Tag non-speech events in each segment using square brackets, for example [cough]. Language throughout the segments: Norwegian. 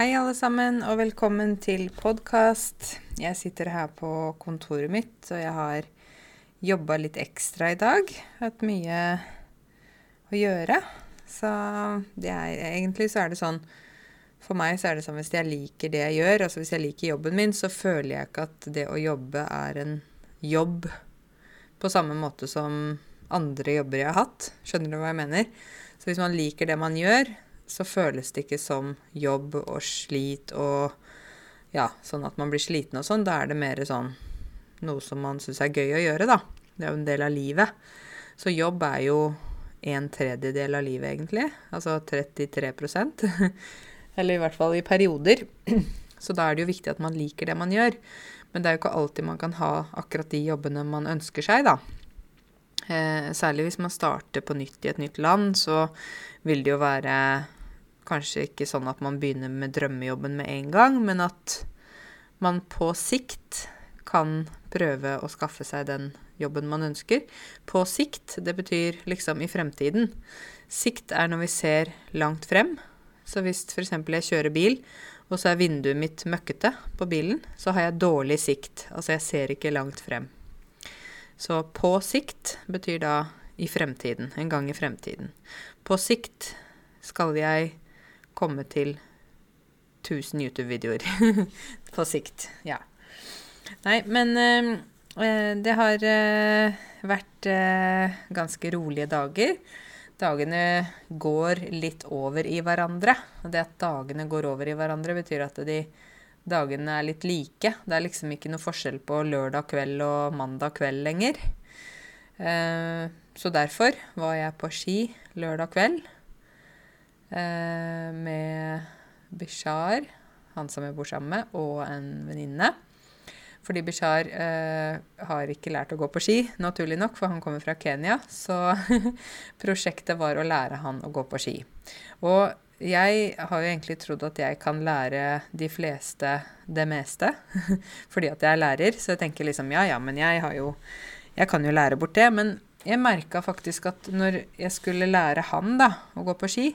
Hei, alle sammen, og velkommen til podkast. Jeg sitter her på kontoret mitt, og jeg har jobba litt ekstra i dag. Hatt mye å gjøre. Så det er, egentlig så er det sånn For meg så er det sånn hvis jeg liker det jeg gjør, altså hvis jeg liker jobben min, så føler jeg ikke at det å jobbe er en jobb på samme måte som andre jobber jeg har hatt. Skjønner du hva jeg mener? Så hvis man liker det man gjør, så føles det ikke som jobb og slit og ja, sånn at man blir sliten og sånn. Da er det mer sånn noe som man syns er gøy å gjøre, da. Det er jo en del av livet. Så jobb er jo en tredjedel av livet, egentlig. Altså 33% [laughs] Eller i hvert fall i perioder. [clears throat] Så da er det jo viktig at man liker det man gjør. Men det er jo ikke alltid man kan ha akkurat de jobbene man ønsker seg, da. Eh, særlig hvis man starter på nytt i et nytt land, så vil det jo være kanskje ikke sånn at man begynner med drømmejobben med en gang, men at man på sikt kan prøve å skaffe seg den jobben man ønsker. På sikt, det betyr liksom i fremtiden. Sikt er når vi ser langt frem. Så hvis f.eks. jeg kjører bil, og så er vinduet mitt møkkete på bilen, så har jeg dårlig sikt. Altså jeg ser ikke langt frem. Så på sikt betyr da i fremtiden. En gang i fremtiden. På sikt skal jeg komme til 1000 YouTube-videoer. [laughs] på sikt. Ja. Nei, men øh, det har øh, vært øh, ganske rolige dager. Dagene går litt over i hverandre. Og det at dagene går over i hverandre, betyr at de dagene er litt like. Det er liksom ikke noe forskjell på lørdag kveld og mandag kveld lenger. så derfor var jeg på ski lørdag kveld med Bishar, han som jeg bor sammen med, og en venninne. Fordi Bishar eh, har ikke lært å gå på ski, naturlig nok, for han kommer fra Kenya. Så [laughs] prosjektet var å lære han å gå på ski. Og jeg har jo egentlig trodd at jeg kan lære de fleste det meste. [laughs] Fordi at jeg er lærer. Så jeg tenker liksom ja ja, men jeg har jo Jeg kan jo lære bort det. Men jeg merka faktisk at når jeg skulle lære han da å gå på ski,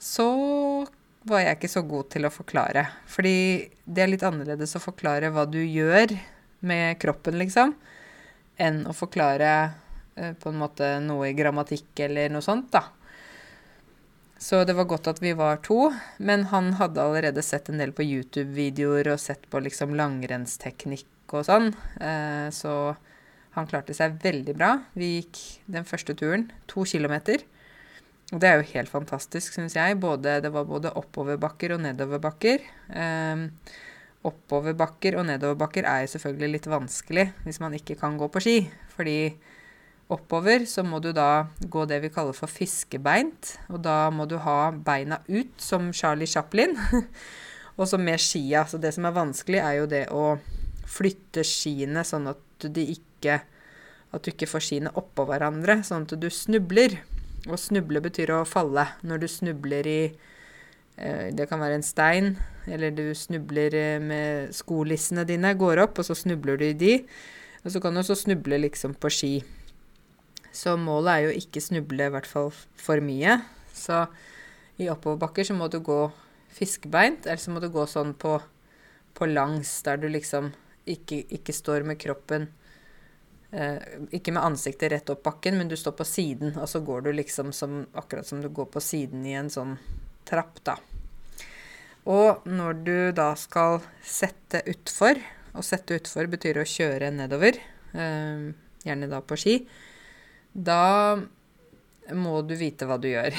så var jeg ikke så god til å forklare. Fordi det er litt annerledes å forklare hva du gjør med kroppen, liksom, enn å forklare eh, på en måte noe i grammatikk eller noe sånt, da. Så det var godt at vi var to, men han hadde allerede sett en del på YouTube-videoer og sett på liksom langrennsteknikk og sånn, eh, så han klarte seg veldig bra. Vi gikk den første turen to kilometer. Og det er jo helt fantastisk, syns jeg. Både, det var både oppoverbakker og nedoverbakker. Um, oppoverbakker og nedoverbakker er jo selvfølgelig litt vanskelig hvis man ikke kan gå på ski. Fordi oppover så må du da gå det vi kaller for fiskebeint. Og da må du ha beina ut, som Charlie Chaplin. [laughs] og så med skia. Så det som er vanskelig, er jo det å flytte skiene sånn at de ikke At du ikke får skiene oppå hverandre, sånn at du snubler. Å snuble betyr å falle. Når du snubler i eh, Det kan være en stein, eller du snubler eh, med skolissene dine, går opp, og så snubler du i de. Og så kan du også snuble liksom på ski. Så målet er jo ikke snuble i hvert fall for mye. Så i oppoverbakker så må du gå fiskebeint, eller så må du gå sånn på, på langs, der du liksom ikke, ikke står med kroppen ikke med ansiktet rett opp bakken, men du står på siden, og så går du liksom som, akkurat som du går på siden i en sånn trapp, da. Og når du da skal sette utfor, og sette utfor betyr å kjøre nedover, eh, gjerne da på ski, da må du vite hva du gjør.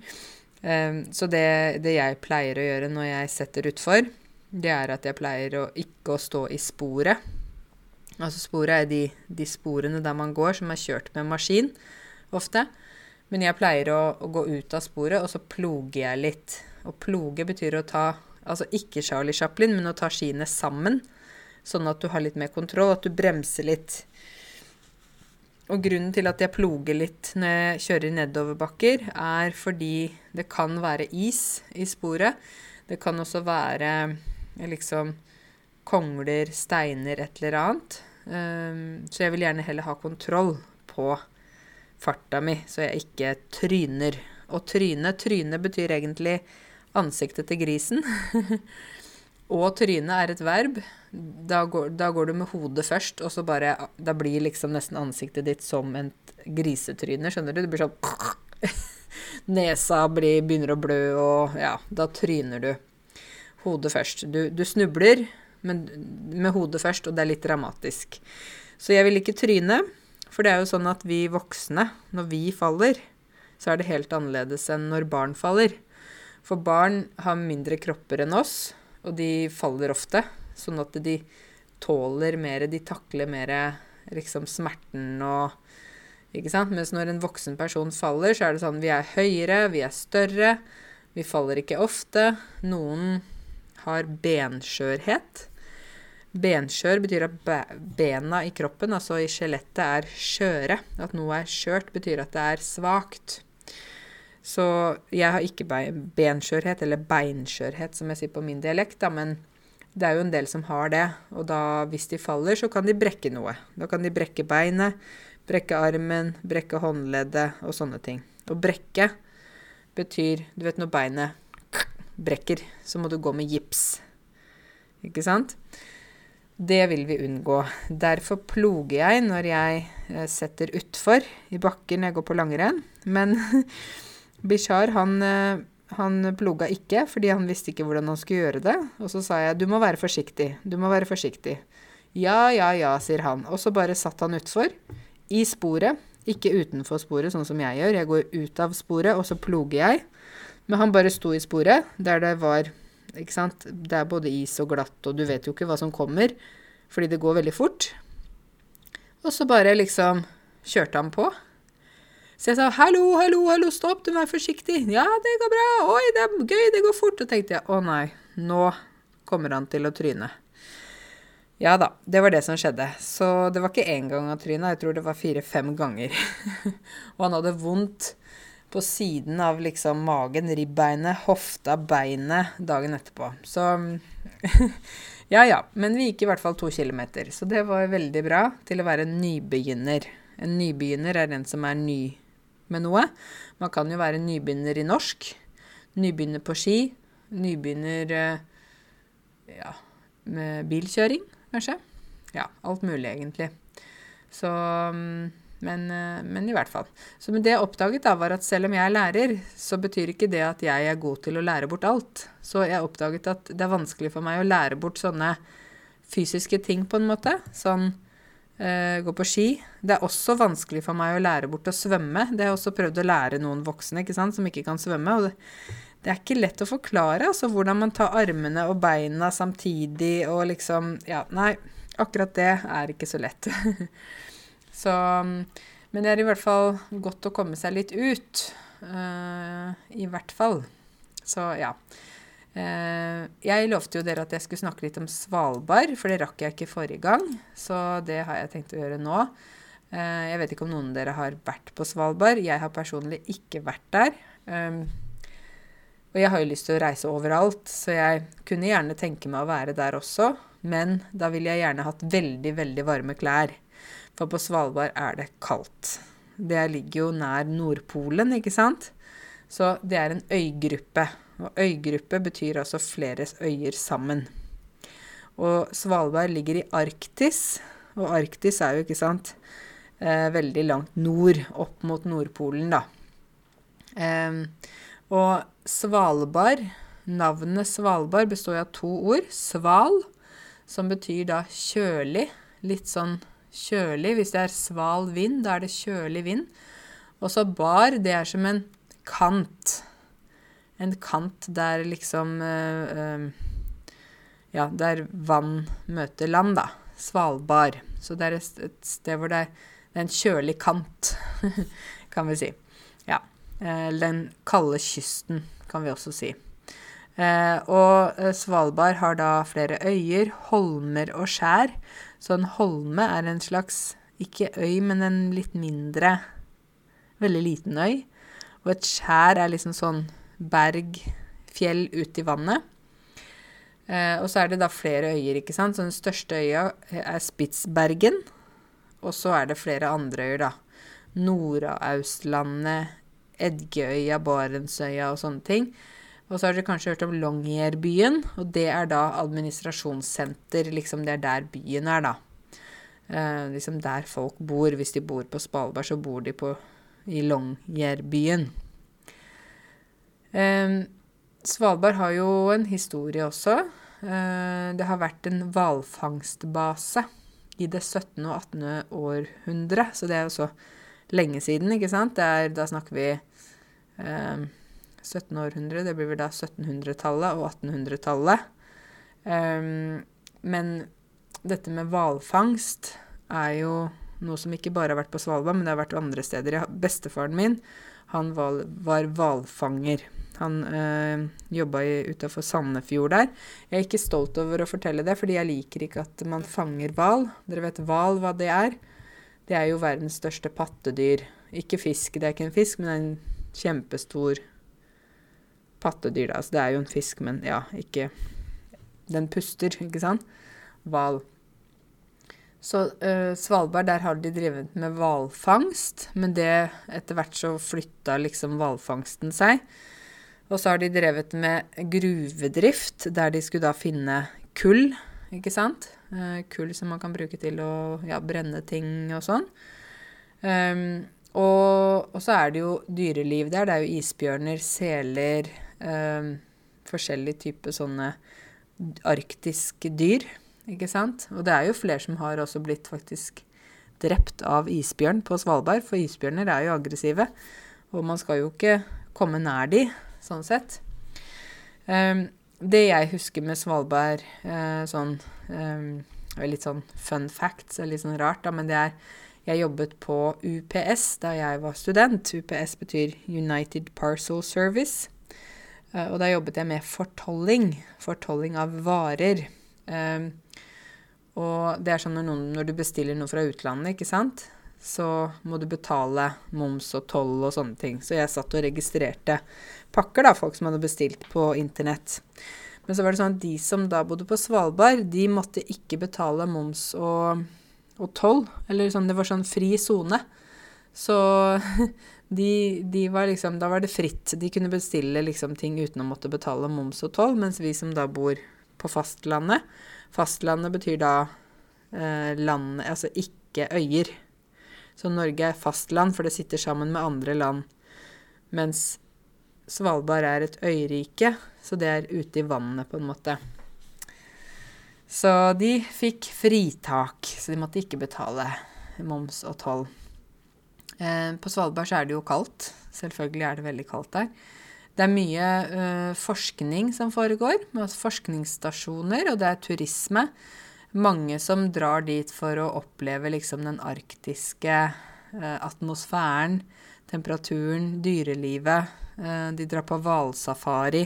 [laughs] eh, så det, det, jeg pleier å gjøre når jeg setter utfor, det er at jeg pleier å ikke å stå i sporet Altså sporet er de, de, sporene der man går, som er kjørt med maskin ofte. Men jeg pleier å, å, gå ut av sporet, og så ploger jeg litt. Og ploge betyr å ta Altså ikke Charlie Chaplin, men å ta skiene sammen. Sånn at du har litt mer kontroll, at du bremser litt. Og grunnen til at jeg ploger litt når jeg kjører nedoverbakker, er fordi det kan være is i sporet. Det kan også være liksom kongler, steiner, et eller annet. Um, så jeg vil gjerne heller ha kontroll på farta mi, så jeg ikke tryner. Og tryne Tryne betyr egentlig ansiktet til grisen. [laughs] og tryne er et verb. Da går, da går, du med hodet først, og så bare Da blir liksom nesten ansiktet ditt som et grisetryne, skjønner du? Det blir sånn [laughs] Nesa blir, begynner å blø, og ja, da tryner du. Hodet først. Du, du snubler, men med hodet først, og det er litt dramatisk. Så jeg vil ikke tryne, for det er jo sånn at vi voksne, når vi faller, så er det helt annerledes enn når barn faller. For barn har mindre kropper enn oss, og de faller ofte. Sånn at de tåler mer, de takler mer liksom smerten og Ikke sant? Mens når en voksen person faller, så er det sånn vi er høyere, vi er større, vi faller ikke ofte. Noen har benskjørhet. Benskjør betyr at bena i kroppen, altså i skjelettet, er skjøre. At noe er skjørt, betyr at det er svakt. Så jeg har ikke benskjørhet, eller beinskjørhet, som jeg sier på min dialekt, da, men det er jo en del som har det. Og da, hvis de faller, så kan de brekke noe. Da kan de brekke beinet, brekke armen, brekke håndleddet og sånne ting. Og brekke betyr Du vet når beinet brekker, så må du gå med gips. Ikke sant? Det vil vi unngå. Derfor ploger jeg når jeg eh, setter utfor i bakken jeg går på langrenn. Men [laughs] Bishar, han, eh, han ploga ikke, fordi han visste ikke hvordan han skulle gjøre det. Og så sa jeg du må være forsiktig, du må være forsiktig. Ja, ja, ja, sier han. Og så bare satt han utfor. I sporet. Ikke utenfor sporet, sånn som jeg gjør. Jeg går ut av sporet, og så ploger jeg. Men han bare sto i sporet, der det var ikke sant? Det er både is og glatt, og du vet jo ikke hva som kommer, fordi det går veldig fort. Og så bare liksom kjørte han på. Så jeg sa 'hallo, hallo, hallo, stopp, du må være forsiktig'. 'Ja, det går bra. Oi, det er gøy, det går fort'. Og tenkte jeg 'å nei, nå kommer han til å tryne'. Ja da, det var det som skjedde. Så det var ikke én gang han tryna, jeg tror det var fire-fem ganger. [laughs] og han hadde vondt på siden av liksom magen, ribbeinet, hofta, beinet dagen etterpå. Så [laughs] ja ja. Men vi gikk i hvert fall to kilometer. Så det var veldig bra til å være en nybegynner. En nybegynner er en som er ny med noe. Man kan jo være nybegynner i norsk. Nybegynner på ski. Nybegynner eh, ja, med bilkjøring, kanskje. Ja, alt mulig, egentlig. Så mm, men, eh, men, i hvert fall. Så det jeg oppdaget, da, var at selv om jeg er lærer, så betyr ikke det at jeg er god til å lære bort alt. Så jeg oppdaget at det er vanskelig for meg å lære bort sånne fysiske ting, på en måte. Sånn øh, gå på ski. Det er også vanskelig for meg å lære bort å svømme. Det har jeg også prøvd å lære noen voksne ikke sant, som ikke kan svømme. og det, det er ikke lett å forklare altså, hvordan man tar armene og beina samtidig og liksom Ja, nei, akkurat det er ikke så lett. [laughs] Så Men det er i hvert fall godt å komme seg litt ut. Uh, I hvert fall. Så ja. Uh, jeg lovte jo dere at jeg skulle snakke litt om Svalbard, for det rakk jeg ikke forrige gang. Så det har jeg tenkt å gjøre nå. Uh, jeg vet ikke om noen av dere har vært på Svalbard. Jeg har personlig ikke vært der. Um, og jeg har jo lyst til å reise overalt, så jeg kunne gjerne tenke meg å være der også. Men da ville jeg gjerne hatt veldig, veldig varme klær. For på Svalbard er det kaldt. Det ligger jo nær Nordpolen, ikke sant? Så det er en øygruppe. Og øygruppe betyr altså flere øyer sammen. Og Svalbard ligger i Arktis, og Arktis er jo, ikke sant, eh, veldig langt nord, opp mot Nordpolen, da. Eh, og Svalbard, navnet Svalbard består av to ord. Sval, som betyr da kjølig, litt sånn kjølig. Hvis det er sval vind, da er det kjølig vind. Og så bar, det er som en kant. En kant der liksom øh, øh, Ja, der vann møter land, da. Svalbard. Så det er et sted hvor det er en kjølig kant, [laughs] kan vi si. Ja. Eh, den kalde kysten, kan vi også si. Eh, og Svalbard har da flere øyer, holmer og skjær. Så en holme er en slags ikke øy, men en litt mindre Veldig liten øy. Og et skjær er liksom sånn berg, fjell ut i vannet. Eh, og så er det da flere øyer, ikke sant. Så den største øya er Spitsbergen. Og så er det flere andre øyer, da. Nordaustlandet, Edgeøya, Barentsøya og sånne ting. Og så har dere kanskje hørt om Longyearbyen, og det er da administrasjonssenter. Liksom det er der byen er, da. Eh, liksom der folk bor. Hvis de bor på Svalbard, så bor de på, i Longyearbyen. Eh, Svalbard har jo en historie også. Eh, det har vært en hvalfangstbase i det 17. og 18. århundre, så det er jo så lenge siden, ikke sant? Er, da snakker vi eh, 17. århundre, det blir vel da 1700-tallet og 1800-tallet. Um, men dette med hvalfangst er jo noe som ikke bare har vært på Svalbard, men det har vært andre steder. Bestefaren min han var hvalfanger. Han øh, jobba utafor Sandefjord der. Jeg er ikke stolt over å fortelle det, fordi jeg liker ikke at man fanger hval. Dere vet hval, hva det er? Det er jo verdens største pattedyr. Ikke fisk, det er ikke en fisk, men en kjempestor pattedyr, da. Så det er jo en fisk, men ja, ikke Den puster, ikke sant? Hval. Så uh, Svalbard, der har de drevet med hvalfangst, men det etter hvert så flytta liksom hvalfangsten seg. Og så har de drevet med gruvedrift, der de skulle da finne kull, ikke sant? Uh, kull som man kan bruke til å ja, brenne ting og sånn. Um, og, og, så er det jo dyreliv der. Det er jo isbjørner, seler, um, forskjellige typer sånne arktiske dyr, ikke sant? Og det er jo flere som har også blitt faktisk drept av isbjørn på Svalbard, for isbjørner er jo aggressive. Og man skal jo ikke komme nær de, sånn sett. Um, det jeg husker med Svalbard, uh, sånn um, Litt sånn fun facts, litt sånn rart, da, men det er Jeg jobbet på UPS da jeg var student. UPS betyr United Parcel Service. Uh, og da jobbet jeg med fortolling. Fortolling av varer. Um, og det er sånn når, noen, når, du bestiller noe fra utlandet, ikke sant, så må du betale moms og toll og sånne ting. Så jeg satt og registrerte pakker, da, folk som hadde bestilt på internett. Men så var det sånn at de som da bodde på Svalbard, de måtte ikke betale moms og, og toll. Eller sånn, det var sånn fri sone. Så [laughs] de, de, var liksom Da var det fritt. De kunne bestille liksom ting uten å måtte betale moms og toll, mens vi som da bor på fastlandet Fastlandet betyr da eh, land Altså ikke øyer. Så Norge er fastland, for det sitter sammen med andre land. Mens Svalbard er et øyrike, så det er ute i vannet, på en måte. Så de fikk fritak, så de måtte ikke betale moms og toll. Eh, på Svalbard så er det jo kaldt. Selvfølgelig er det veldig kaldt der. Det er mye uh, forskning som foregår, altså forskningsstasjoner, og det er turisme. Mange som drar dit for å oppleve liksom den arktiske uh, atmosfæren, temperaturen, dyrelivet. De drar på hvalsafari.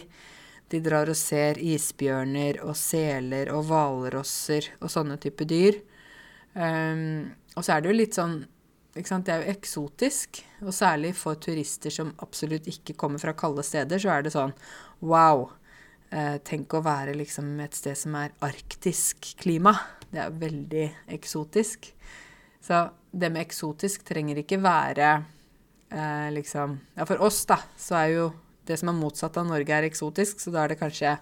De drar og ser isbjørner og seler og hvalrosser og sånne type dyr. Um, og så er det jo litt sånn det er jo eksotisk, og særlig for turister som absolutt ikke kommer fra kalde steder, så er det sånn wow. Eh, tenk å være liksom et sted som er arktisk klima. Det er veldig eksotisk. Så det med eksotisk trenger ikke være eh, liksom Ja, for oss, da, så er jo det som er motsatt av Norge, er eksotisk, så da er det kanskje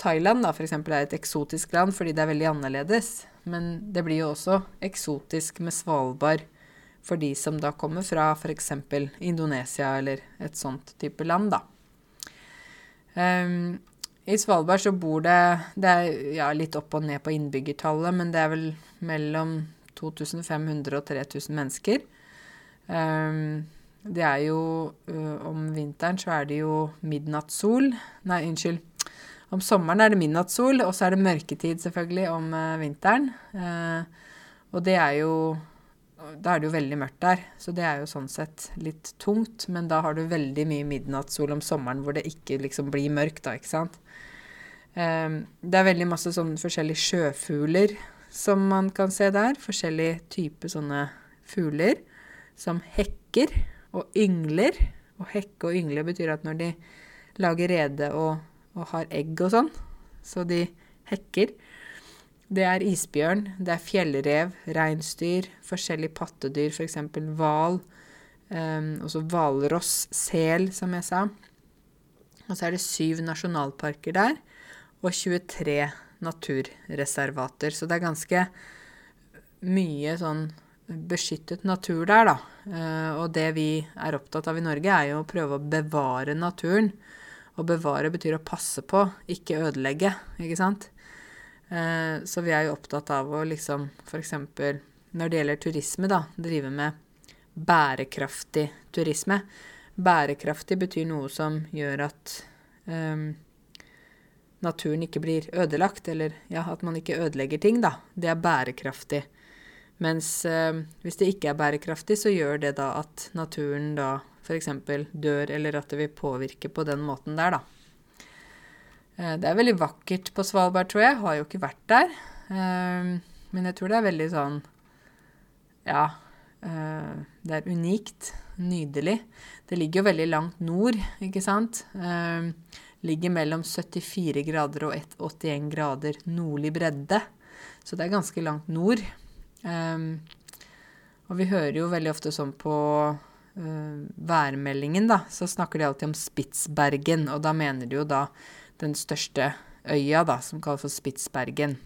Thailand, da, f.eks., er et eksotisk land fordi det er veldig annerledes. Men det blir jo også eksotisk med Svalbard for de som da kommer fra f.eks. Indonesia eller et sånt type land, da. Um, I Svalbard så bor det Det er ja, litt opp og ned på innbyggertallet, men det er vel mellom 2500 og 3000 mennesker. Um, det er jo uh, Om vinteren så er det jo midnattssol Nei, unnskyld. Om sommeren er det midnattssol, og så er det mørketid selvfølgelig om uh, vinteren. Uh, og det er jo da er det jo veldig mørkt der, så det er jo sånn sett litt tungt. Men da har du veldig mye midnattssol om sommeren hvor det ikke liksom blir mørkt, da, ikke sant. Um, det er veldig masse sånn forskjellige sjøfugler som man kan se der. Forskjellige typer sånne fugler som hekker og yngler. Og hekke og yngle betyr at når de lager rede og, og har egg og sånn, så de hekker. Det er isbjørn, det er fjellrev, reinsdyr, forskjellige pattedyr, f.eks. hval. Um, også hvalross, sel, som jeg sa. Og så er det syv nasjonalparker der, og 23 naturreservater. Så det er ganske mye sånn beskyttet natur der, da. Uh, og det vi er opptatt av i Norge, er jo å prøve å bevare naturen. Å bevare betyr å passe på, ikke ødelegge, ikke sant. Eh, så vi er jo opptatt av å liksom f.eks. når det gjelder turisme, da, drive med bærekraftig turisme. Bærekraftig betyr noe som gjør at um, naturen ikke blir ødelagt, eller ja, at man ikke ødelegger ting, da. Det er bærekraftig. Mens eh, hvis det ikke er bærekraftig, så gjør det da at naturen da f.eks. dør, eller at det vil påvirke på den måten der, da. Eh, det er veldig vakkert på Svalbard, tror jeg. Har jo ikke vært der. Eh, men jeg tror det er veldig sånn Ja. Eh, det er unikt. Nydelig. Det ligger jo veldig langt nord, ikke sant. Eh, ligger mellom 74 grader og 81 grader nordlig bredde. Så det er ganske langt nord. Um, og vi hører jo veldig ofte sånn på uh, værmeldingen, da, så snakker de alltid om Spitsbergen, og da mener de jo da den største øya, da, som kalles for Spitsbergen.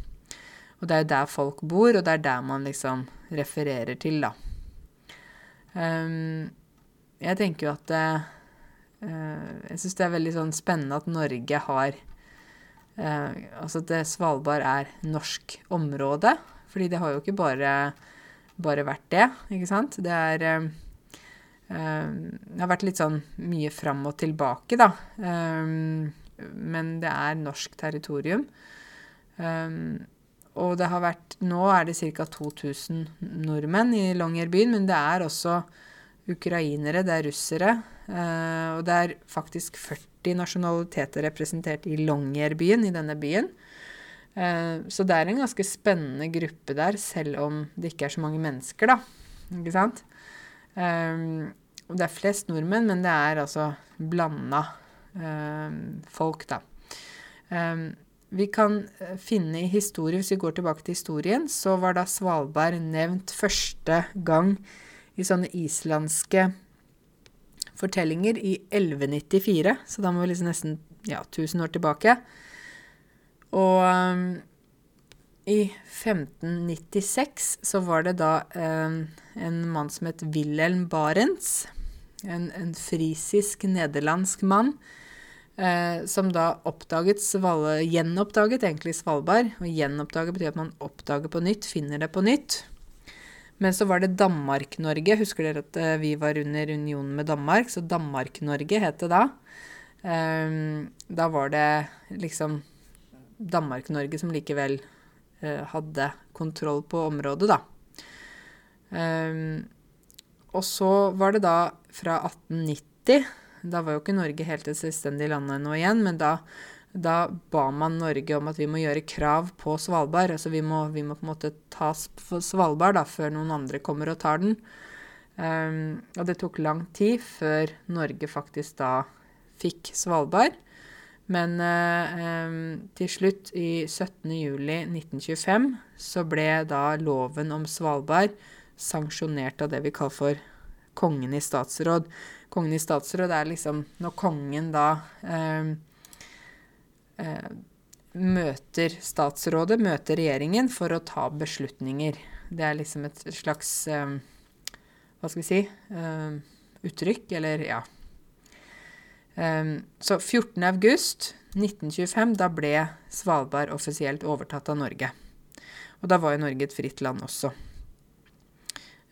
Og det er jo der folk bor, og det er der man liksom refererer til, da. Um, jeg tenker jo at uh, Jeg syns det er veldig sånn spennende at Norge har uh, Altså at Svalbard er norsk område. Fordi det har jo ikke bare, bare vært det, ikke sant. Det er eh, Det har vært litt sånn mye fram og tilbake, da. Eh, men det er norsk territorium. og det har vært Nå er det ca. 2000 nordmenn i Longyearbyen, men det er også ukrainere, det er russere. og det er faktisk 40 nasjonaliteter representert i Longyearbyen, i denne byen. Uh, så det er en ganske spennende gruppe der, selv om det ikke er så mange mennesker, da. Ikke sant? Eh, det er flest nordmenn, men det er altså blanda folk, da. Vi kan finne i historie, hvis vi går tilbake til historien, så var da Svalbard nevnt første gang i sånne islandske fortellinger i 1194, så da må vi liksom nesten ja, 1000 år tilbake. Og um, i 1596 så var det da um, en mann som het Wilhelm Barents, en, en frisisk-nederlandsk mann, uh, som da oppdaget Sval gjenoppdaget egentlig Svalbard. Og gjenoppdaget betyr at man oppdager på nytt, finner det på nytt. Men så var det Danmark-Norge. Husker dere at uh, vi var under unionen med Danmark? Så Danmark-Norge het det da. Eh, da var det liksom Danmark-Norge som likevel eh, hadde kontroll på området, da. Um, og så var det da fra 1890 Da var jo ikke Norge helt et selvstendig land ennå igjen, men da, da, ba man Norge om at vi må gjøre krav på Svalbard. Altså vi må, vi må på en måte ta Svalbard da, før noen andre kommer og tar den. Um, og det tok lang tid før Norge faktisk da fikk Svalbard. Men eh, til slutt, i 17.07.1925, så ble da loven om Svalbard sanksjonert av det vi kaller for Kongen i statsråd. Kongen i statsråd er liksom når kongen da eh, eh, møter statsrådet, møter regjeringen, for å ta beslutninger. Det er liksom et slags eh, Hva skal vi si? Eh, uttrykk, eller ja Um, så 14.8.1925, da ble Svalbard offisielt overtatt av Norge. Og da var jo Norge et fritt land også.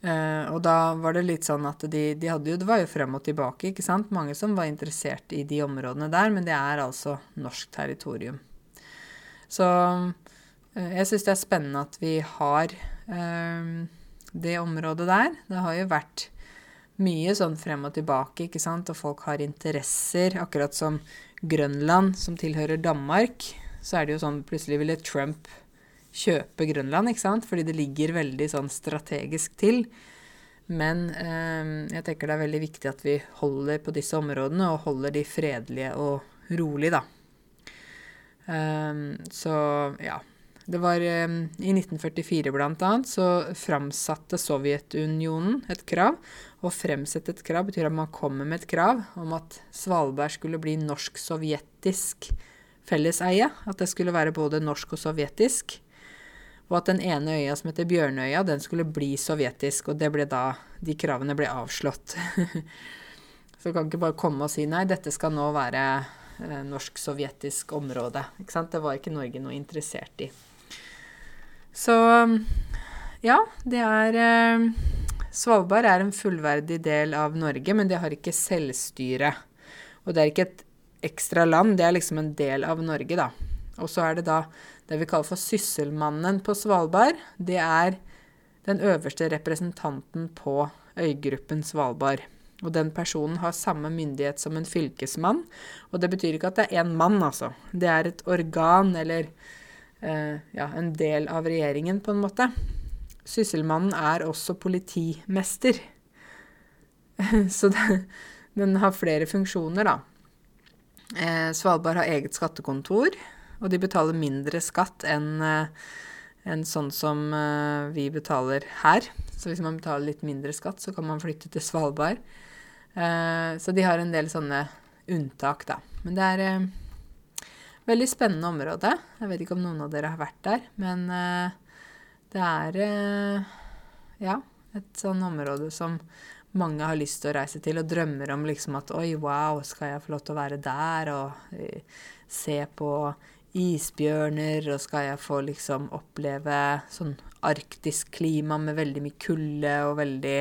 Uh, og da var det litt sånn at de, de, hadde jo Det var jo frem og tilbake, ikke sant? Mange som var interessert i de områdene der, men det er altså norsk territorium. Så uh, jeg syns det er spennende at vi har uh, det området der. Det har jo vært mye sånn frem og tilbake, ikke sant, og folk har interesser. Akkurat som Grønland, som tilhører Danmark, så er det jo sånn plutselig ville Trump kjøpe Grønland, ikke sant, fordi det ligger veldig sånn strategisk til. Men eh, jeg tenker det er veldig viktig at vi holder på disse områdene, og holder de fredelige og rolig, da. Eh, så ja. det var eh, I 1944 bl.a. så framsatte Sovjetunionen et krav. Å fremsette et krav betyr at man kommer med et krav om at Svalbard skulle bli norsk-sovjetisk felleseie. At det skulle være både norsk og sovjetisk. Og at den ene øya som heter Bjørnøya, den skulle bli sovjetisk. Og det ble da De kravene ble avslått. [laughs] så du kan ikke bare komme og si nei, dette skal nå være eh, norsk-sovjetisk område. Ikke sant? Det var ikke Norge noe interessert i. Så ja, det er eh, Svalbard er en fullverdig del av Norge, men det har ikke selvstyre. Og det er ikke et ekstra land, det er liksom en del av Norge, da. Og så er det da det vi kaller for Sysselmannen på Svalbard. Det er den øverste representanten på øygruppen Svalbard. Og den personen har samme myndighet som en fylkesmann. Og det betyr ikke at det er én mann, altså. Det er et organ eller eh, ja, en del av regjeringen, på en måte. Sysselmannen er også politimester. [laughs] Så det, den har flere funksjoner, da. Eh, Svalbard har eget skattekontor. Og de betaler mindre skatt enn eh, en sånn som uh, vi betaler her. Så hvis man betaler litt mindre skatt, så kan man flytte til Svalbard. Uh, så de har en del sånne unntak, da. Men det er et veldig spennende område. Jeg vet ikke om noen av dere har vært der, men det er ja, et sånn område som mange har lyst til å reise til, og drømmer om liksom at oi, wow, skal jeg få lov til å være der og se på isbjørner, og skal jeg få liksom oppleve sånn arktisk klima med veldig mye kulde og veldig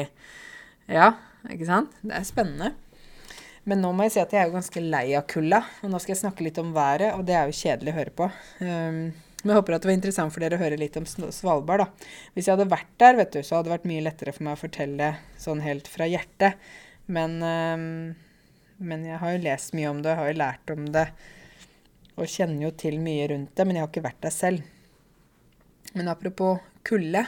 Ja, ikke sant? Det er spennende. Men nå må jeg si at jeg er jo ganske lei av kulda. Og nå skal jeg snakke litt om været, og det er jo kjedelig å høre på. Um, men jeg håper at det var interessant for dere å høre litt om Svalbard, da. Hvis jeg hadde vært der, vet du, så hadde det vært mye lettere for meg å fortelle sånn helt fra hjertet. Men, um, men jeg har jo lest mye om det, jeg har jo lært om det og kjenner jo til mye rundt det, men jeg har ikke vært der selv. Men apropos kulde.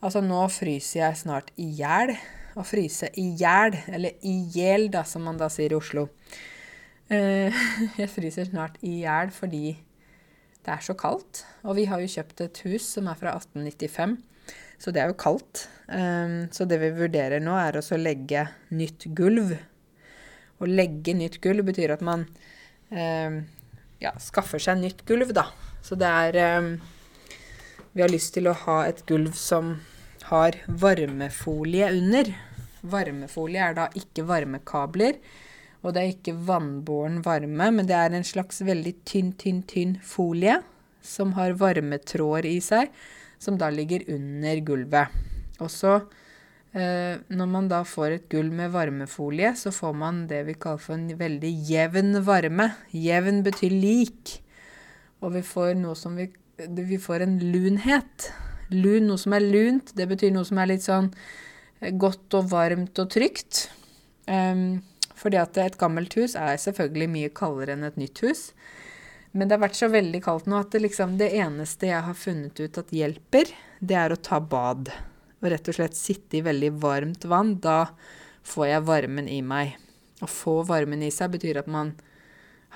Altså, nå fryser jeg snart i hjel. Å fryse i hjel, eller i hjel, da, som man da sier i Oslo. Uh, [laughs] jeg fryser snart i hjel fordi det er så kaldt. Og vi har jo kjøpt et hus som er fra 1895, så det er jo kaldt. Um, så det vi vurderer nå, er å legge nytt gulv. Å legge nytt gulv betyr at man um, ja, skaffer seg nytt gulv, da. Så det er um, Vi har lyst til å ha et gulv som har varmefolie under. Varmefolie er da ikke varmekabler, og det er ikke vannbåren varme, men det er en slags veldig tynn, tynn, tynn folie som har varmetråder i seg, som da ligger under gulvet. Og så når man da får et gulv med varmefolie, så får man det vi kaller for en veldig jevn varme. Jevn betyr lik. Og vi får noe som vi Vi får en lunhet. Lun, noe som er lunt, det betyr noe som er litt sånn eh, godt og varmt og trygt. Um, fordi at et gammelt hus er selvfølgelig mye kaldere enn et nytt hus. Men det har vært så veldig kaldt nå at det, liksom, det eneste jeg har funnet ut at hjelper, det er å ta bad og rett og slett sitte i veldig varmt vann, da får jeg varmen i meg. Å få varmen i seg betyr at man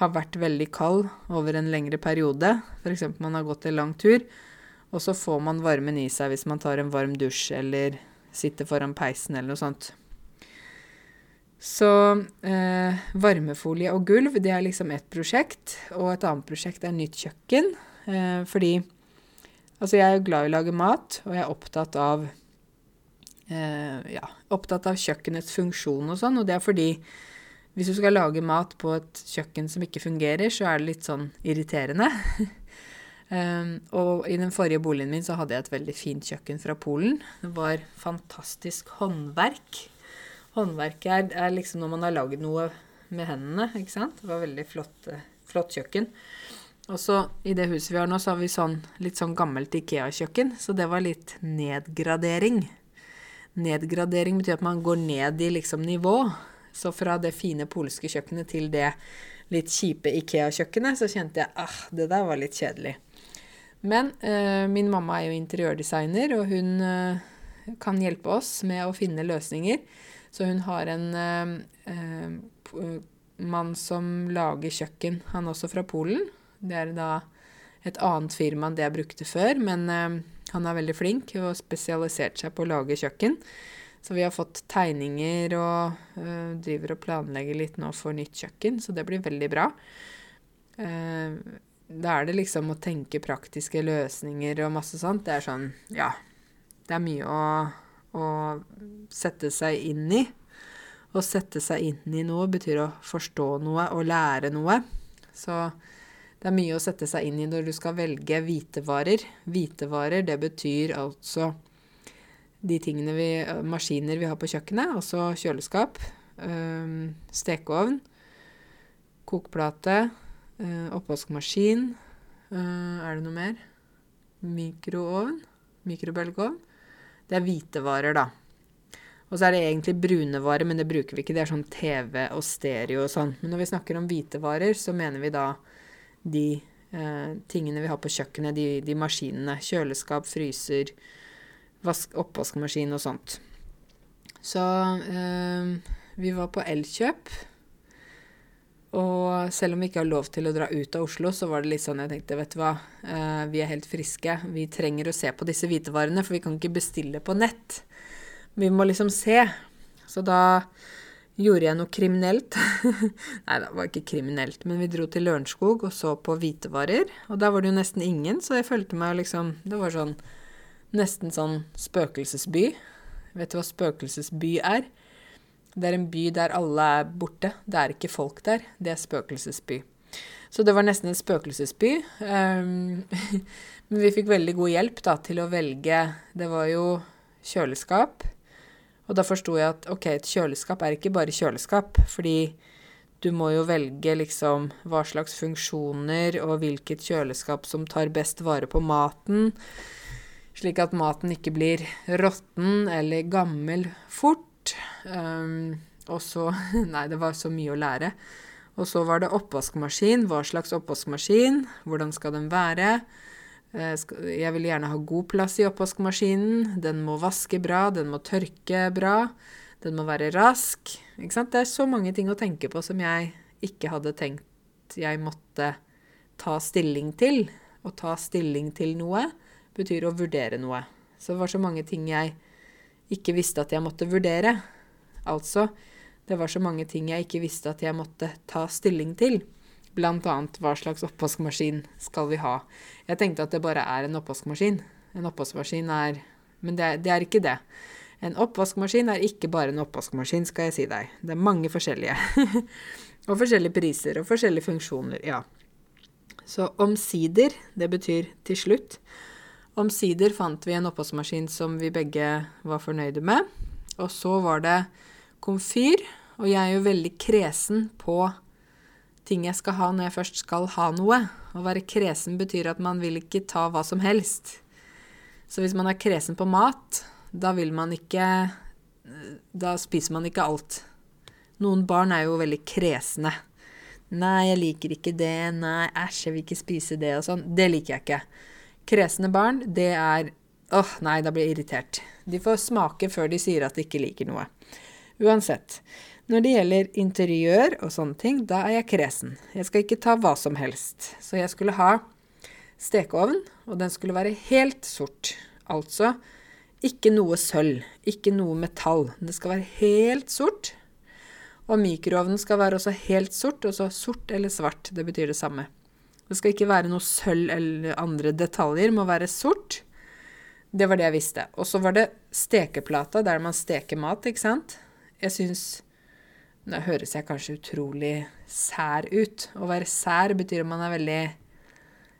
har vært veldig kald over en lengre periode. F.eks. man har gått en lang tur, og så får man varmen i seg hvis man tar en varm dusj eller sitter foran peisen eller noe sånt. Så eh, varmefolie og gulv, det er liksom ett prosjekt. Og et annet prosjekt er nytt kjøkken. Eh, fordi altså jeg er glad i å lage mat, og jeg er opptatt av ja, opptatt av kjøkkenets funksjon og sånn. Og det er fordi hvis du skal lage mat på et kjøkken som ikke fungerer, så er det litt sånn irriterende. um, [laughs] og i den forrige boligen min så hadde jeg et veldig fint kjøkken fra Polen. Det var fantastisk håndverk. Håndverket er, er liksom når man har lagd noe med hendene, ikke sant. Det var veldig flott, eh, flott kjøkken. Og så i det huset vi har nå, så har vi sånn litt sånn gammelt Ikea-kjøkken, så det var litt nedgradering. Nedgradering betyr at man går ned i liksom nivå. Så fra det fine polske kjøkkenet til det litt kjipe Ikea-kjøkkenet, så kjente jeg ah, det der var litt kjedelig. Men eh, min mamma er jo interiørdesigner, og hun eh, kan hjelpe oss med å finne løsninger. Så hun har en eh, eh mann som lager kjøkken, han også fra Polen. Det er da et annet firma enn det jeg brukte før, men eh, han er veldig flink og spesialisert seg på å lage kjøkken. Så vi har fått tegninger og uh, driver og planlegger litt nå for nytt kjøkken, så det blir veldig bra. Uh, da er det liksom å tenke praktiske løsninger og masse sånt. Det er sånn, ja Det er mye å, å sette seg inn i. Å sette seg inn i noe betyr å forstå noe og lære noe. Så det er mye å sette seg inn i når du skal velge hvitevarer. Hvitevarer, det betyr altså de tingene vi Maskiner vi har på kjøkkenet, altså kjøleskap, øh, stekeovn, kokeplate, øh, oppvaskmaskin øh, Er det noe mer? Mikroovn? Mikrobølgeovn? Det er hvitevarer, da. Og så er det egentlig brune varer, men det bruker vi ikke. Det er sånn TV og stereo og sånn. Men når vi snakker om hvitevarer, så mener vi da de eh, tingene vi har på kjøkkenet, de, de maskinene. Kjøleskap, fryser, vask, oppvaskmaskin og sånt. Så eh, vi var på Elkjøp. Og selv om vi ikke har lov til å dra ut av Oslo, så var det litt sånn jeg tenkte, vet du hva, eh, vi er helt friske. Vi trenger å se på disse hvitevarene, for vi kan ikke bestille på nett. Vi må liksom se. Så da gjorde jeg noe kriminelt. [laughs] Nei, det var ikke kriminelt, men vi dro til Lørenskog og så på hvitevarer. Og der var det jo nesten ingen, så jeg følte meg liksom Det var sånn nesten sånn spøkelsesby. Vet du hva spøkelsesby er? Det er en by der alle er borte. Det er ikke folk der. Det er spøkelsesby. Så det var nesten en spøkelsesby. Um, [laughs] men vi fikk veldig god hjelp da, til å velge Det var jo kjøleskap, og da forsto jeg at ok, et kjøleskap er ikke bare kjøleskap, fordi du må jo velge liksom hva slags funksjoner og hvilket kjøleskap som tar best vare på maten, slik at maten ikke blir råtten eller gammel fort. Um, og så [laughs] Nei, det var så mye å lære. Og så var det oppvaskmaskin. Hva slags oppvaskmaskin? Hvordan skal den være? Eh, jeg vil gjerne ha god plass i oppvaskmaskinen. Den må vaske bra, den må tørke bra. Den må være rask. Ikke sant? Det er så mange ting å tenke på som jeg ikke hadde tenkt jeg måtte ta stilling til. Å ta stilling til noe betyr å vurdere noe. Så det var så mange ting jeg ikke visste at jeg måtte vurdere. Altså, det var så mange ting jeg ikke visste at jeg måtte ta stilling til. Annet hva slags oppvaskmaskin skal vi ha. Jeg tenkte at det bare er en oppvaskmaskin. En oppvaskmaskin er Men det er, det er ikke det. En oppvaskmaskin er ikke bare en oppvaskmaskin, skal jeg si deg. Det er mange forskjellige. [laughs] og forskjellige priser og forskjellige funksjoner, ja. Så omsider, det betyr til slutt. Omsider fant vi en oppvaskmaskin som vi begge var fornøyde med. Og så var det komfyr, og jeg er jo veldig kresen på ting jeg skal ha når jeg først skal ha noe. Å være kresen betyr at man vil ikke ta hva som helst. Så hvis man er kresen på mat, da vil man ikke Da spiser man ikke alt. Noen barn er jo veldig kresne. Nei, jeg liker ikke det. Nei, æsj, jeg vil ikke spise det og sånn. Det liker jeg ikke. Kresne barn, det er Åh, nei, da blir jeg irritert. De får smake før de sier at de ikke liker noe. Uansett. Når det gjelder interiør og sånne ting, da er jeg kresen. Jeg skal ikke ta hva som helst. Så jeg skulle ha stekeovn, og den skulle være helt sort. Altså ikke noe sølv, ikke noe metall. Det skal være helt sort. Og mikroovnen skal være også helt sort, og så sort eller svart. Det betyr det samme. Det skal ikke være noe sølv eller andre detaljer, det må være sort. Det var det jeg visste. Og så var det stekeplata, der man steker mat, ikke sant. Jeg syns nå høres jeg kanskje utrolig sær ut. Å være sær betyr at man er veldig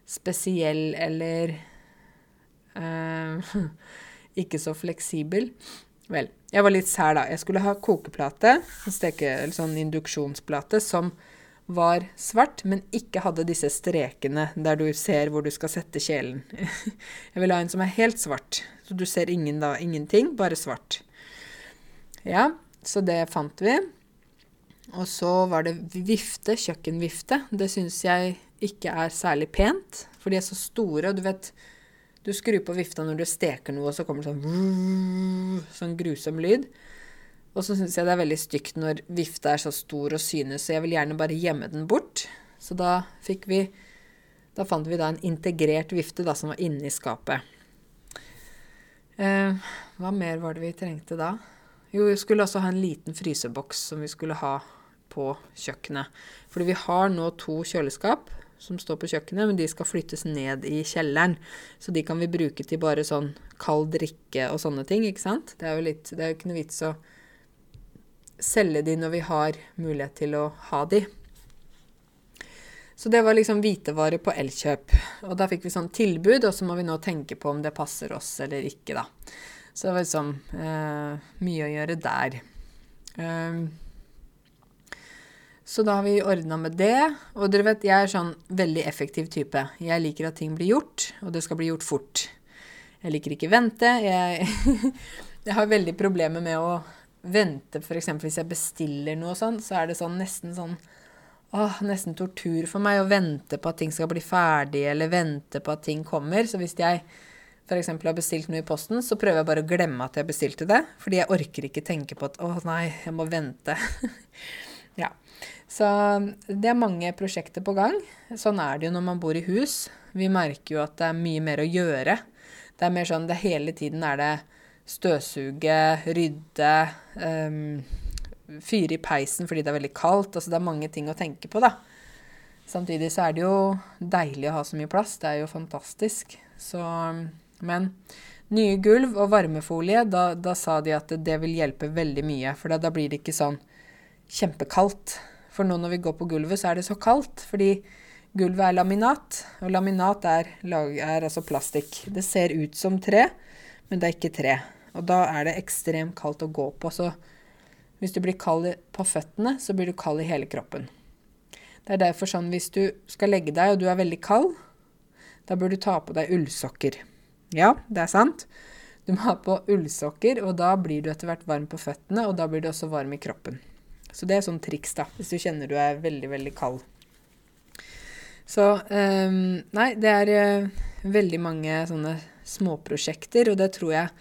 spesiell eller uh, [laughs] ikke så fleksibel. Vel, jeg var litt sær, da. Jeg skulle ha kokeplate, steke, eller sånn induksjonsplate, som var svart, men ikke hadde disse strekene der du ser hvor du skal sette kjelen. [laughs] Jeg vil ha en som er helt svart, så du ser ingen da, ingenting, bare svart. Ja, så det fant vi. Og så var det vifte, kjøkkenvifte. Det syns jeg ikke er særlig pent, for de er så store. Og du vet, du skrur på vifta når du steker noe, og så kommer det sånn sånn grusom lyd. Og så syns jeg det er veldig stygt når vifta er så stor og synes, så jeg vil gjerne bare gjemme den bort. Så da fikk vi Da fant vi da en integrert vifte da, som var inni skapet. Eh, hva mer var det vi trengte da? Jo, vi skulle også ha en liten fryseboks som vi skulle ha på kjøkkenet. Fordi vi har nå to kjøleskap som står på kjøkkenet, men de skal flyttes ned i kjelleren. Så de kan vi bruke til bare sånn kald drikke og sånne ting, ikke sant? Det er jo litt, det er jo ikke noe vits å selge de når vi har mulighet til å ha de. Så det var liksom hvitevare på Elkjøp. Og da fikk vi sånn tilbud, og så må vi nå tenke på om det passer oss eller ikke, da. Så det var liksom eh, mye å gjøre der. Um, så da har vi ordna med det. Og dere vet, jeg er sånn veldig effektiv type. Jeg liker at ting blir gjort, og det skal bli gjort fort. Jeg liker ikke vente. Jeg, [laughs] jeg har veldig problemer med å vente, f.eks. hvis jeg bestiller noe sånn, så er det sånn nesten sånn åh, nesten tortur for meg å vente på at ting skal bli ferdig, eller vente på at ting kommer. Så hvis jeg f.eks. har bestilt noe i posten, så prøver jeg bare å glemme at jeg bestilte det. Fordi jeg orker ikke tenke på at å nei, jeg må vente. [laughs] ja. Så det er mange prosjekter på gang. Sånn er det jo når man bor i hus. Vi merker jo at det er mye mer å gjøre. Det er mer sånn det hele tiden er det støvsuge, rydde, um, fyre i peisen fordi det er veldig kaldt. Altså det er mange ting å tenke på, da. Samtidig så er det jo deilig å ha så mye plass. Det er jo fantastisk. Så Men nye gulv og varmefolie, da, da sa de at det vil hjelpe veldig mye. For da, da blir det ikke sånn kjempekaldt. For nå når vi går på gulvet, så er det så kaldt. Fordi gulvet er laminat, og laminat er, er altså plastikk. Det ser ut som tre, men det er ikke tre. Og da er det ekstremt kaldt å gå på. Så hvis du blir kald på føttene, så blir du kald i hele kroppen. Det er derfor sånn hvis du skal legge deg og du er veldig kald, da bør du ta på deg ullsokker. Ja, det er sant. Du må ha på ullsokker, og da blir du etter hvert varm på føttene, og da blir du også varm i kroppen. Så det er sånn triks, da, hvis du kjenner du er veldig, veldig kald. Så um, Nei, det er uh, veldig mange sånne småprosjekter, og det tror jeg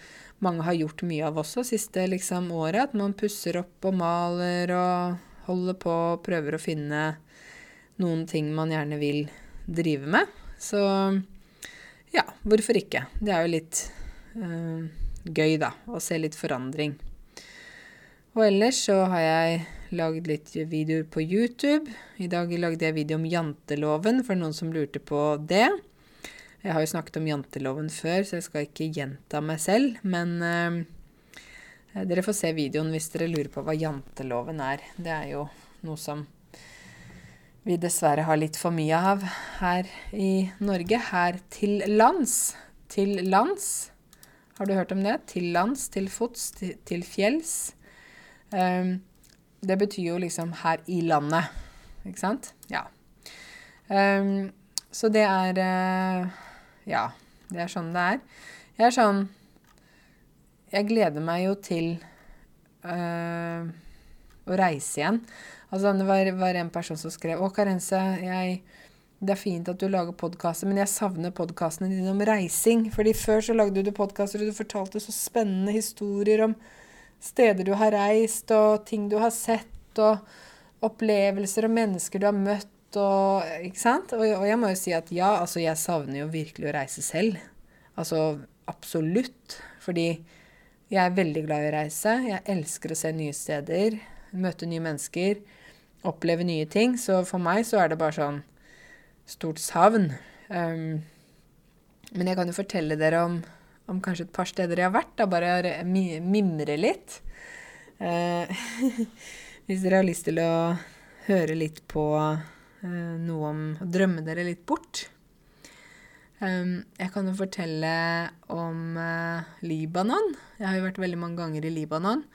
mange har gjort mye av også siste liksom, året. At man pusser opp og maler og holder på og prøver å finne noen ting man gjerne vil drive med. Så ja, hvorfor ikke? Det er jo litt øh, gøy, da, å se litt forandring. Og ellers så har jeg lagd litt videoer på YouTube. I dag lagde jeg video om janteloven, for noen som lurte på det. Jeg har jo snakket om janteloven før, så jeg skal ikke gjenta meg selv. Men eh, dere får se videoen hvis dere lurer på hva janteloven er. Det er jo noe som vi dessverre har litt for mye av her i Norge. Her til lands. Til lands. Har du hørt om det? Til lands, til fots, til, til fjells. Um, det betyr jo liksom her i landet. Ikke sant? Ja. Um, så det er uh, ja, det er sånn det er. Jeg er sånn Jeg gleder meg jo til uh, å reise igjen. Altså, det var, var, en person som skrev Å, Karense, jeg, det er fint at du lager podkaster, men jeg savner podkastene dine om reising. Fordi før så lagde du podkaster, og du fortalte så spennende historier om steder du har reist, og ting du har sett, og opplevelser og mennesker du har møtt og Ikke sant? Og, og, jeg må jo si at ja, altså jeg savner jo virkelig å reise selv. Altså absolutt. Fordi jeg er veldig glad i å reise. Jeg elsker å se nye steder, møte nye mennesker, oppleve nye ting. Så for meg så er det bare sånn stort savn. Um, men jeg kan jo fortelle dere om, om, kanskje et par steder jeg har vært. Da bare mimre litt. Uh, [laughs] hvis dere har lyst til å høre litt på Eh, noe om å drømme dere litt bort. Jeg kan jo fortelle om eh, Libanon. Jeg har jo vært veldig mange ganger i Libanon.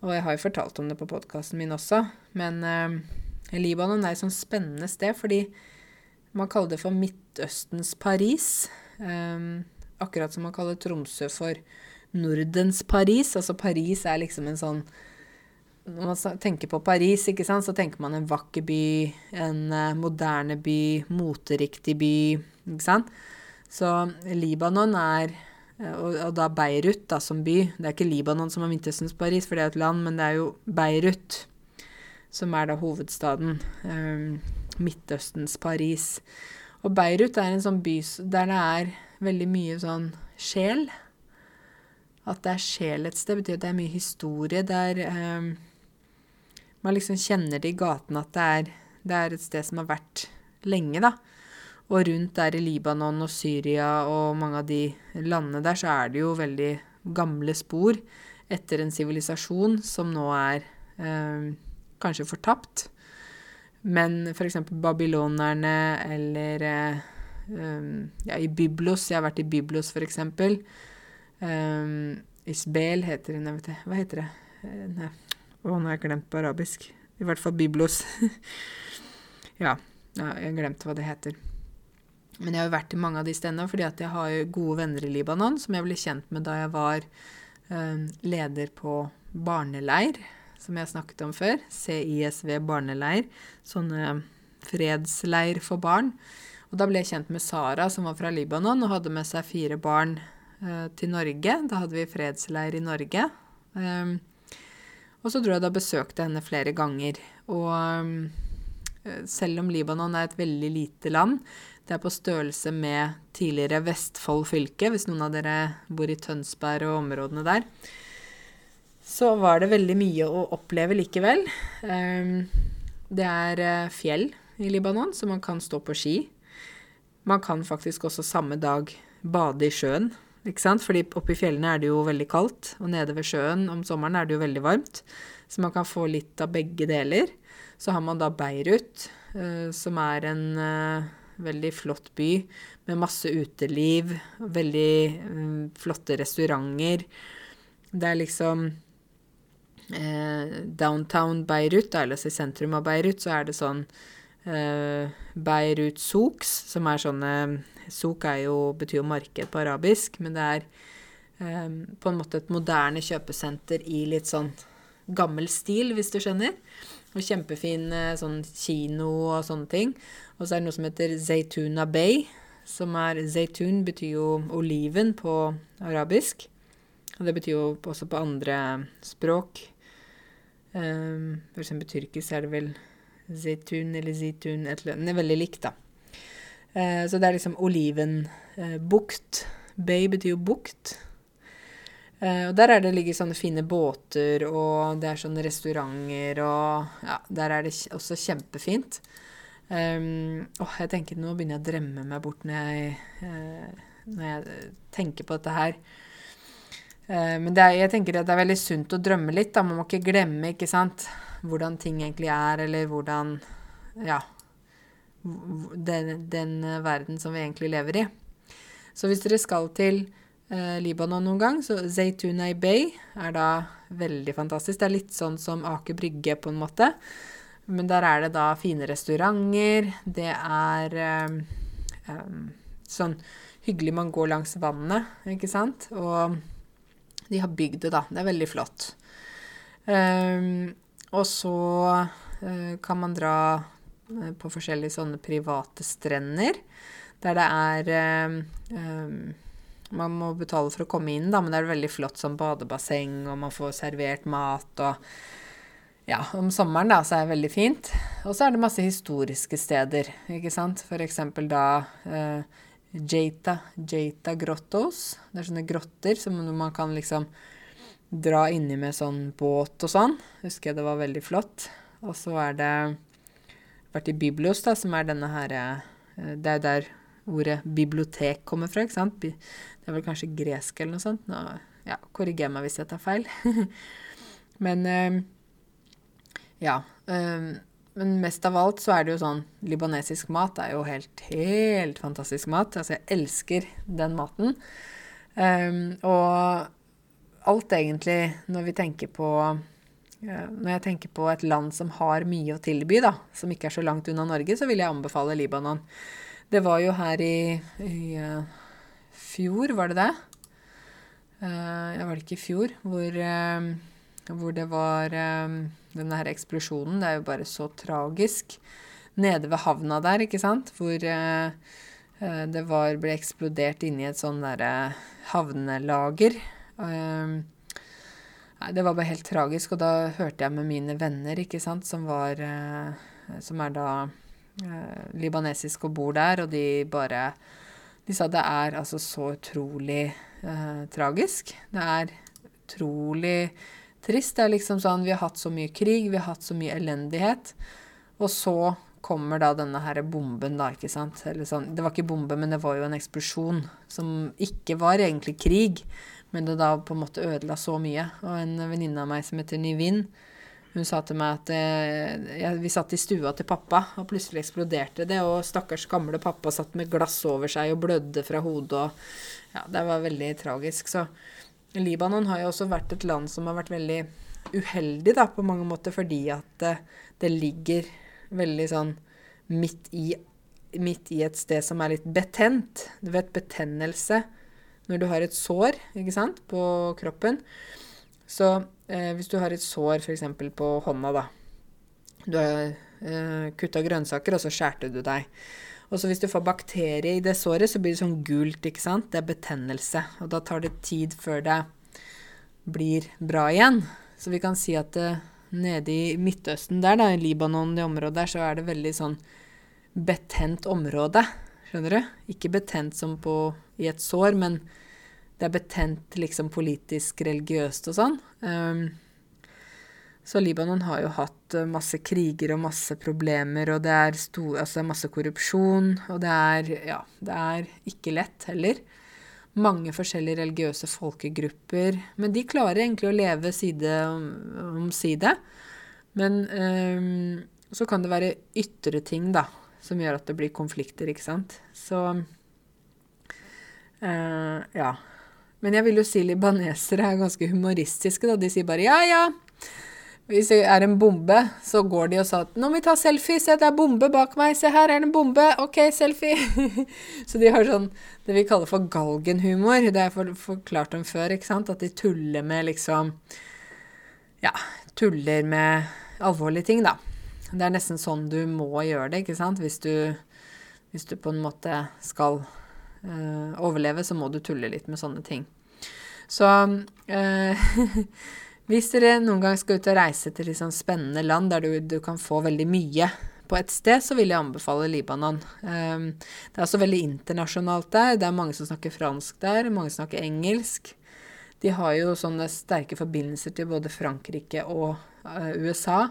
Og jeg har jo fortalt om det på podkasten min også. Men Libanon er et sånn spennende sted fordi man kaller det for Midtøstens Paris. Akkurat som man kaller Tromsø for Nordens Paris. Altså Paris er liksom en sånn når man tenker på Paris, ikke sant, så tenker man en vakker by, en uh, moderne by, moteriktig by, ikke sant. Så Libanon er eh, og, og, da Beirut da, som by. Det er ikke Libanon som er Midtøstens Paris, for det er et land, men det er jo Beirut som er da hovedstaden. Um, Midtøstens Paris. Og Beirut er en sånn by der det er veldig mye sånn sjel. At det er sjel et sted, betyr at det er mye historie. Der eh, man liksom kjenner det i gatene at det er, det er et sted som har vært lenge, da. Og rundt der i Libanon og Syria og mange av de landene der, så er det jo veldig gamle spor etter en sivilisasjon som nå er eh, kanskje fortapt. Men f.eks. babylonerne eller eh, um, ja, i Byblos Jeg har vært i Byblos, f.eks. Um, Isbel heter det vet ikke. Hva heter det? Uh, nei. Å, nå har jeg glemt på arabisk. I hvert fall Byblos. [laughs] ja, jeg glemte hva det heter. Men jeg har jo vært i mange av de stedene fordi at jeg har gode venner i Libanon som jeg ble kjent med da jeg var um, leder på barneleir, som jeg snakket om før. CISV barneleir. Sånne fredsleir for barn. Og da ble jeg kjent med Sara, som var fra Libanon og hadde med seg fire barn eh, til Norge. Da hadde vi fredsleir i Norge. Um, og så dro jeg da besøkte henne flere ganger. Og um, selv om Libanon er et veldig lite land, det er på størrelse med tidligere Vestfold fylke, hvis noen av dere bor i Tønsberg og områdene der, så var det veldig mye å oppleve likevel. Um, det er uh, fjell i Libanon, så man kan stå på ski. Man kan faktisk også samme dag bade i sjøen, ikke sant? Fordi oppe i fjellene er det jo veldig kaldt, og nede ved sjøen om sommeren er det jo veldig varmt. Så man kan få litt av begge deler. Så har man da Beirut, uh, som er en uh, veldig flott by med masse uteliv, veldig um, flotte restauranter. Det er liksom eh, Downtown Beirut, eller altså i sentrum av Beirut, så er det sånn eh, Beirut Souks, som er sånne Souk betyr jo marked på arabisk, men det er eh, på en måte et moderne kjøpesenter i litt sånn gammel stil, hvis du skjønner. Og kjempefin eh, sånn kino og sånne ting. Og så er det noe som heter Zaytuna Bay, som er Zaytun betyr jo oliven på arabisk. Og det betyr jo også på andre språk. Um, for eksempel tyrkisk er det vel zaytun eller zitun et eller annet. Den er veldig likt, da. Eh, så det er liksom olivenbukt. Eh, Bay betyr jo bukt. Eh, og der er det ligger sånne fine båter, og det er sånne restauranter, og ja, der er det også kjempefint. Um, oh, jeg tenker Nå begynner jeg å drømme meg bort når jeg, uh, når jeg tenker på dette her. Uh, men er, jeg tenker at det er veldig sunt å drømme litt. Da. Man må ikke glemme ikke sant? Hvordan ting egentlig er, eller hvordan Ja. Den, den verden som vi egentlig lever i. Så hvis dere skal til Eh, Libanon noen gang. Så Zaytunay Bay er da veldig fantastisk. Det er litt sånn som Aker Brygge, på en måte. Men der er det da fine restauranter. Det er eh, um, sånn hyggelig man går langs vannet, ikke sant. Og de har bygd det, da. Det er veldig flott. Um, og så uh, kan man dra uh, på forskjellige sånne private strender der det er um, man må betale for å komme inn, da, men det er veldig flott som badebasseng, og man får servert mat og Ja, om sommeren, da, så er det veldig fint. Og så er det masse historiske steder, ikke sant. For eksempel da eh, Jata, Jata Grottos. Det er sånne grotter som man kan liksom dra inni med sånn båt og sånn. Husker jeg det var veldig flott. Og så er det vært i Biblos, da, som er denne her eh, Det er der ordet bibliotek kommer fra, ikke sant. Det er vel kanskje gresk eller noe sånt. Nå, ja, Korriger meg hvis jeg tar feil. [laughs] men øh, ja. Øh, men mest av alt så er det jo sånn Libanesisk mat er jo helt, helt fantastisk mat. Altså, jeg elsker den maten. Og alt egentlig, når vi tenker på Når jeg tenker på et land som har mye å tilby, da, som ikke er så langt unna Norge, så vil jeg anbefale Libanon. Det var jo her i, i uh, fjor, var det det? Uh, ja, var det ikke i fjor? Hvor, uh, hvor det var denne her eksplosjonen. Det er jo bare så tragisk. Nede ved havna der, ikke sant? Hvor det var, ble eksplodert inni et sånn derre havnelager. Um, nei, det var bare helt tragisk, og da hørte jeg med mine venner, ikke sant, som var Som er da uh, libanesisk og bor der, og de bare De sa det er altså så utrolig uh, tragisk. Det er utrolig trist. Det er liksom sånn Vi har hatt så mye krig, vi har hatt så mye elendighet. Og så kommer da denne her bomben, da, ikke sant. Eller sånn Det var ikke bombe, men det var jo en eksplosjon som ikke var egentlig krig. Men det da på en måte ødela så mye. Og en venninne av meg som heter Nivin, hun sa til meg at eh, ja, vi satt i stua til pappa, og plutselig eksploderte det. Og stakkars gamle pappa satt med glass over seg og blødde fra hodet. Og ja, det var veldig tragisk. Så Libanon har jo også vært et land som har vært veldig uheldig da, på mange måter, fordi at eh, det ligger veldig sånn midt i, midt i et sted som er litt betent. Du vet betennelse når du har et sår ikke sant, på kroppen. Så eh, hvis du har et sår f.eks. på hånda, da. Du har eh, kutta grønnsaker, og så skjærte du deg. Og så hvis du får bakterie i det såret, så blir det sånn gult, ikke sant. Det er betennelse. Og da tar det tid før det blir bra igjen. Så vi kan si at eh, nede i Midtøsten der, da, i Libanon, det området der, så er det veldig sånn betent område. Skjønner du? Ikke betent som på, i et sår, men det er betent liksom politisk, religiøst og sånn. Um, så Libanon har jo hatt eh, masse kriger og masse problemer, og det er stor, altså masse korrupsjon, og det er Ja, det er ikke lett heller mange forskjellige religiøse folkegrupper. Men de klarer egentlig å leve side om side. Men um, så kan det være ytre ting, da, som gjør at det blir konflikter, ikke sant. Så uh, ja. Men jeg vil jo si libanesere er ganske humoristiske, da. De sier bare ja, ja. Hvis det er en bombe, så går de og sa at 'nå må vi ta selfie, se det er bombe bak meg, se her er det en bombe, ok, selfie'. [laughs] så de har sånn det vi kaller for galgenhumor. Det har jeg forklart dem før, ikke sant. At de tuller med liksom Ja, tuller med alvorlige ting, da. Det er nesten sånn du må gjøre det, ikke sant. Hvis du, hvis du på en måte skal øh, overleve, så må du tulle litt med sånne ting. Så øh, [laughs] Hvis dere noen gang skal ut og reise til liksom spennende land der du, du, kan få veldig mye på et sted, så vil jeg anbefale Libanon. Um, det er også veldig internasjonalt der. Det er mange som snakker fransk der, mange som snakker engelsk. De har jo sånne sterke forbindelser til både Frankrike og uh, USA.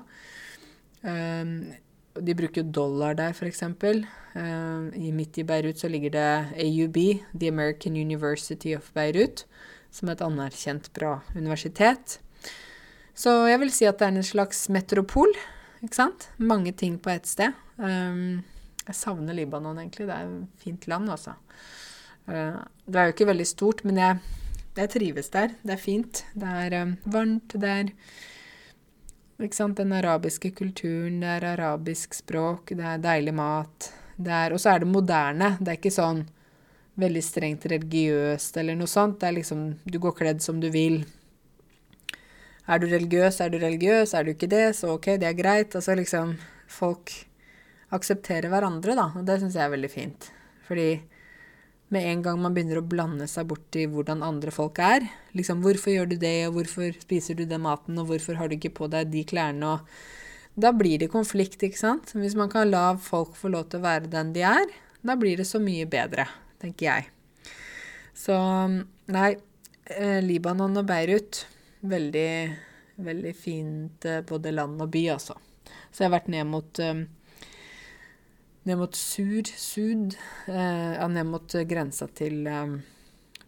Um, de bruker dollar der, f.eks. Uh, midt i Beirut så ligger det AUB, The American University of Beirut, som er et anerkjent bra universitet. Så jeg vil si at det er en slags metropol. Ikke sant? Mange ting på ett sted. Um, jeg savner Libanon, egentlig. Det er et fint land, altså. Uh, det er jo ikke veldig stort, men jeg, jeg trives der. Det er fint. Det er um, varmt. Er sant? Den arabiske kulturen, det er arabisk språk, det er deilig mat. Og så er det moderne. Det er ikke sånn veldig strengt religiøst eller noe sånt. Det er liksom Du går kledd som du vil. Er du religiøs, er du religiøs. Er du ikke det, så OK, det er greit. Altså liksom Folk aksepterer hverandre, da. Og det syns jeg er veldig fint. Fordi med en gang man begynner å blande seg bort i hvordan andre folk er liksom, Hvorfor gjør du det, og hvorfor spiser du den maten, og hvorfor har du ikke på deg de klærne, og Da blir det konflikt, ikke sant? Hvis man kan la folk få lov til å være den de er, da blir det så mye bedre, tenker jeg. Så nei, eh, Libanon og Beirut Veldig, veldig fint eh, både land og by, altså. Så jeg har vært ned mot eh, ned mot Sur, Sud, eh, ja, ned mot grensa til,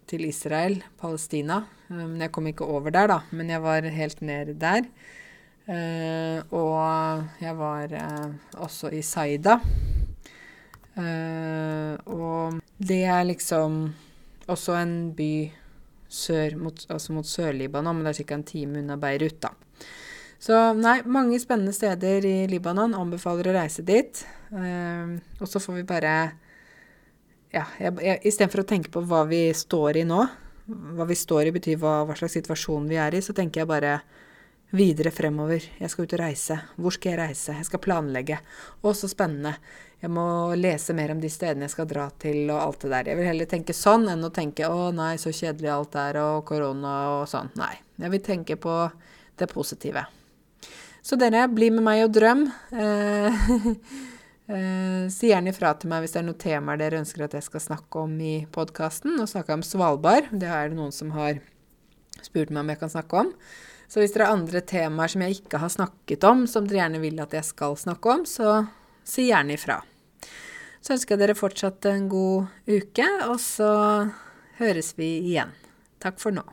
til Israel, Palestina. Men jeg kom ikke over der, da. Men jeg var helt ned der. og jeg var også i Saida. og det er liksom også en by sør mot, altså mot Sør-Libanon, men det er ca. en time unna Beirut, da. Så nei, mange spennende steder i Libanon. Anbefaler å reise dit. Eh, og så får vi bare Ja, istedenfor å tenke på hva vi står i nå, hva vi står i betyr hva, hva slags situasjon vi er i, så tenker jeg bare videre fremover. Jeg skal ut og reise. Hvor skal jeg reise? Jeg skal planlegge. Å, så spennende. Jeg må lese mer om de stedene jeg skal dra til, og alt det der. Jeg vil heller tenke sånn enn å tenke 'å nei, så kjedelig alt er, og korona og sånn'. Nei. Jeg vil tenke på det positive. Så dere, bli med meg og drøm. Eh, [laughs] Eh, si gjerne ifra til meg hvis det er noen temaer dere ønsker at jeg skal snakke om i podkasten. Nå snakka jeg om Svalbard. Det er det noen som har spurt meg om jeg kan snakke om. Så hvis dere har andre temaer som jeg ikke har snakket om, som dere gjerne vil at jeg skal snakke om, så si gjerne ifra. Så ønsker jeg dere fortsatt en god uke, og så høres vi igjen. Takk for nå.